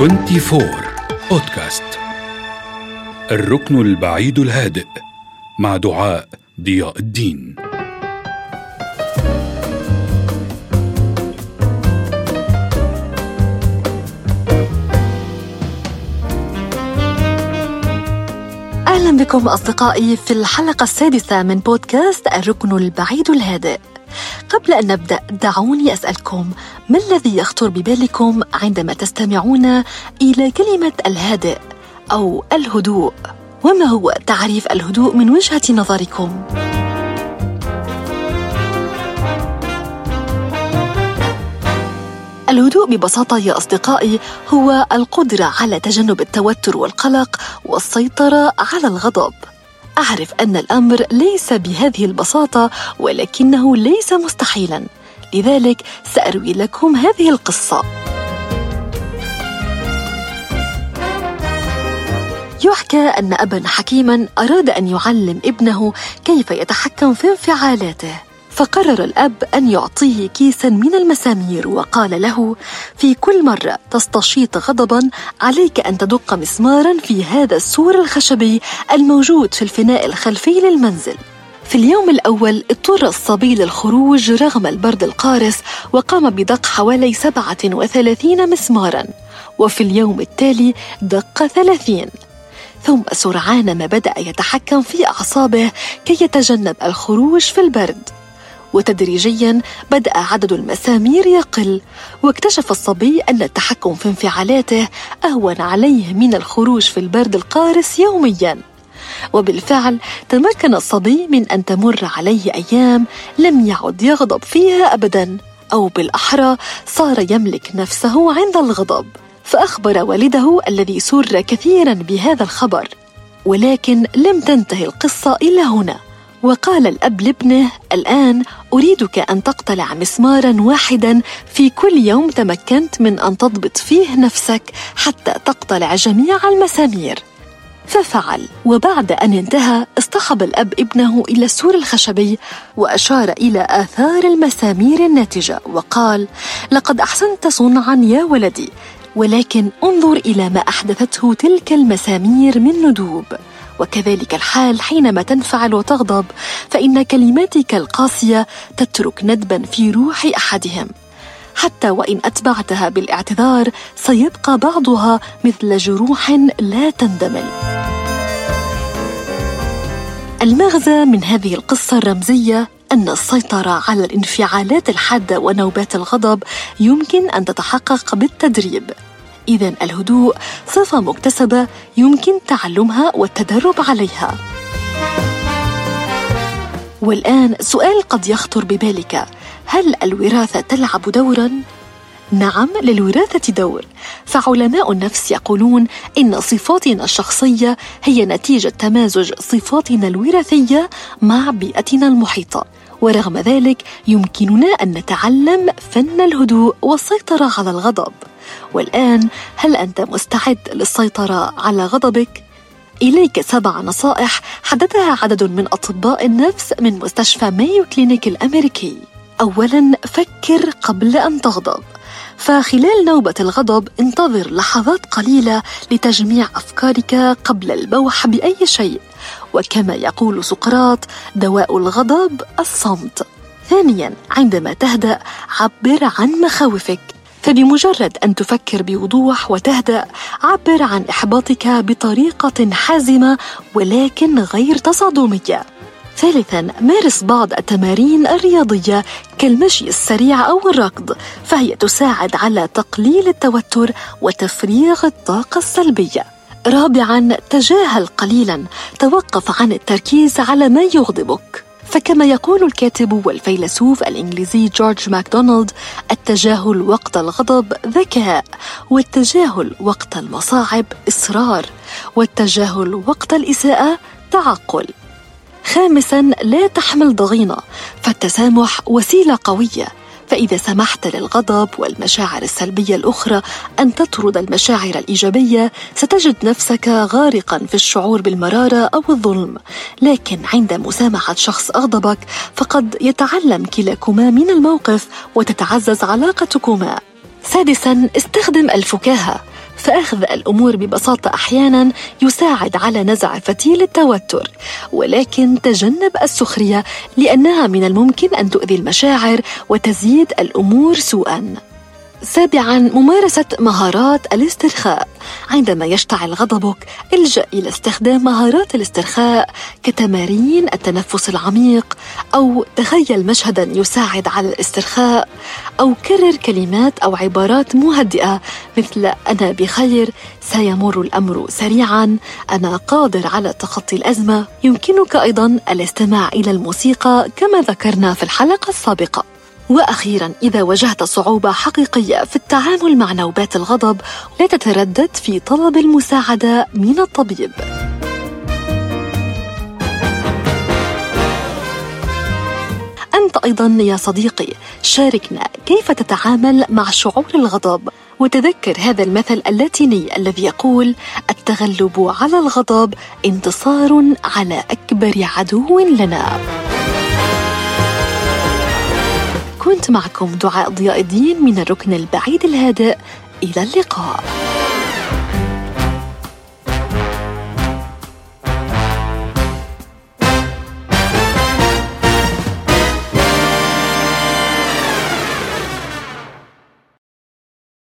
24 بودكاست الركن البعيد الهادئ مع دعاء ضياء الدين. أهلا بكم أصدقائي في الحلقة السادسة من بودكاست الركن البعيد الهادئ. قبل أن نبدأ دعوني أسألكم ما الذي يخطر ببالكم عندما تستمعون إلى كلمة الهادئ أو الهدوء وما هو تعريف الهدوء من وجهة نظركم؟ الهدوء ببساطة يا أصدقائي هو القدرة على تجنب التوتر والقلق والسيطرة على الغضب أعرف أن الأمر ليس بهذه البساطة ولكنه ليس مستحيلا. لذلك سأروي لكم هذه القصة. يحكى أن أبا حكيما أراد أن يعلم ابنه كيف يتحكم في انفعالاته. فقرر الأب أن يعطيه كيسا من المسامير وقال له في كل مرة تستشيط غضبا عليك أن تدق مسمارا في هذا السور الخشبي الموجود في الفناء الخلفي للمنزل. في اليوم الأول اضطر الصبي للخروج رغم البرد القارس وقام بدق حوالي 37 مسمارا وفي اليوم التالي دق 30 ثم سرعان ما بدأ يتحكم في أعصابه كي يتجنب الخروج في البرد. وتدريجيا بدأ عدد المسامير يقل واكتشف الصبي أن التحكم في انفعالاته أهون عليه من الخروج في البرد القارس يوميا. وبالفعل تمكن الصبي من أن تمر عليه أيام لم يعد يغضب فيها أبدا أو بالأحرى صار يملك نفسه عند الغضب. فأخبر والده الذي سر كثيرا بهذا الخبر ولكن لم تنتهي القصة إلى هنا. وقال الأب لابنه الآن أريدك أن تقتلع مسمارا واحدا في كل يوم تمكنت من أن تضبط فيه نفسك حتى تقتلع جميع المسامير. ففعل وبعد أن انتهى اصطحب الأب ابنه إلى السور الخشبي وأشار إلى آثار المسامير الناتجة وقال لقد أحسنت صنعا يا ولدي ولكن انظر إلى ما أحدثته تلك المسامير من ندوب. وكذلك الحال حينما تنفعل وتغضب فإن كلماتك القاسية تترك ندبا في روح أحدهم. حتى وإن أتبعتها بالاعتذار سيبقى بعضها مثل جروح لا تندمل. المغزى من هذه القصة الرمزية أن السيطرة على الانفعالات الحادة ونوبات الغضب يمكن أن تتحقق بالتدريب. إذا الهدوء صفة مكتسبة يمكن تعلمها والتدرب عليها. والآن سؤال قد يخطر ببالك: هل الوراثة تلعب دورا؟ نعم للوراثة دور، فعلماء النفس يقولون إن صفاتنا الشخصية هي نتيجة تمازج صفاتنا الوراثية مع بيئتنا المحيطة. ورغم ذلك يمكننا أن نتعلم فن الهدوء والسيطرة على الغضب والآن هل أنت مستعد للسيطرة على غضبك إليك سبع نصائح حددها عدد من أطباء النفس من مستشفى مايو كلينيك الأمريكي. أولاً فكر قبل أن تغضب. فخلال نوبة الغضب انتظر لحظات قليلة لتجميع أفكارك قبل البوح بأي شيء. وكما يقول سقراط دواء الغضب الصمت. ثانيا عندما تهدأ عبر عن مخاوفك. فبمجرد أن تفكر بوضوح وتهدأ عبر عن إحباطك بطريقة حازمة ولكن غير تصادمية. ثالثا مارس بعض التمارين الرياضية كالمشي السريع أو الركض فهي تساعد على تقليل التوتر وتفريغ الطاقة السلبية. رابعا تجاهل قليلا توقف عن التركيز على ما يغضبك. فكما يقول الكاتب والفيلسوف الإنجليزي جورج ماكدونالد التجاهل وقت الغضب ذكاء والتجاهل وقت المصاعب إصرار والتجاهل وقت الإساءة تعقل. خامسا لا تحمل ضغينة. فالتسامح وسيلة قوية. فإذا سمحت للغضب والمشاعر السلبية الأخرى أن تطرد المشاعر الإيجابية ستجد نفسك غارقا في الشعور بالمرارة أو الظلم. لكن عند مسامحة شخص أغضبك فقد يتعلم كلاكما من الموقف وتتعزز علاقتكما. سادسا استخدم الفكاهة. فأخذ الأمور ببساطة أحيانا يساعد على نزع فتيل التوتر ولكن تجنب السخرية لأنها من الممكن أن تؤذي المشاعر وتزيد الأمور سوءا. سابعا ممارسة مهارات الاسترخاء. عندما يشتعل غضبك إلجأ إلى استخدام مهارات الاسترخاء كتمارين التنفس العميق أو تخيل مشهدا يساعد على الاسترخاء أو كرر كلمات أو عبارات مهدئة مثل أنا بخير سيمر الأمر سريعا أنا قادر على تخطي الأزمة. يمكنك أيضا الاستماع إلى الموسيقى كما ذكرنا في الحلقة السابقة. وأخيرا إذا واجهت صعوبة حقيقية في التعامل مع نوبات الغضب لا تتردد في طلب المساعدة من الطبيب. أنت أيضا يا صديقي شاركنا كيف تتعامل مع شعور الغضب؟ وتذكر هذا المثل اللاتيني الذي يقول التغلب على الغضب انتصار على أكبر عدو لنا. كنت معكم دعاء ضياء الدين من الركن البعيد الهادئ. إلى اللقاء.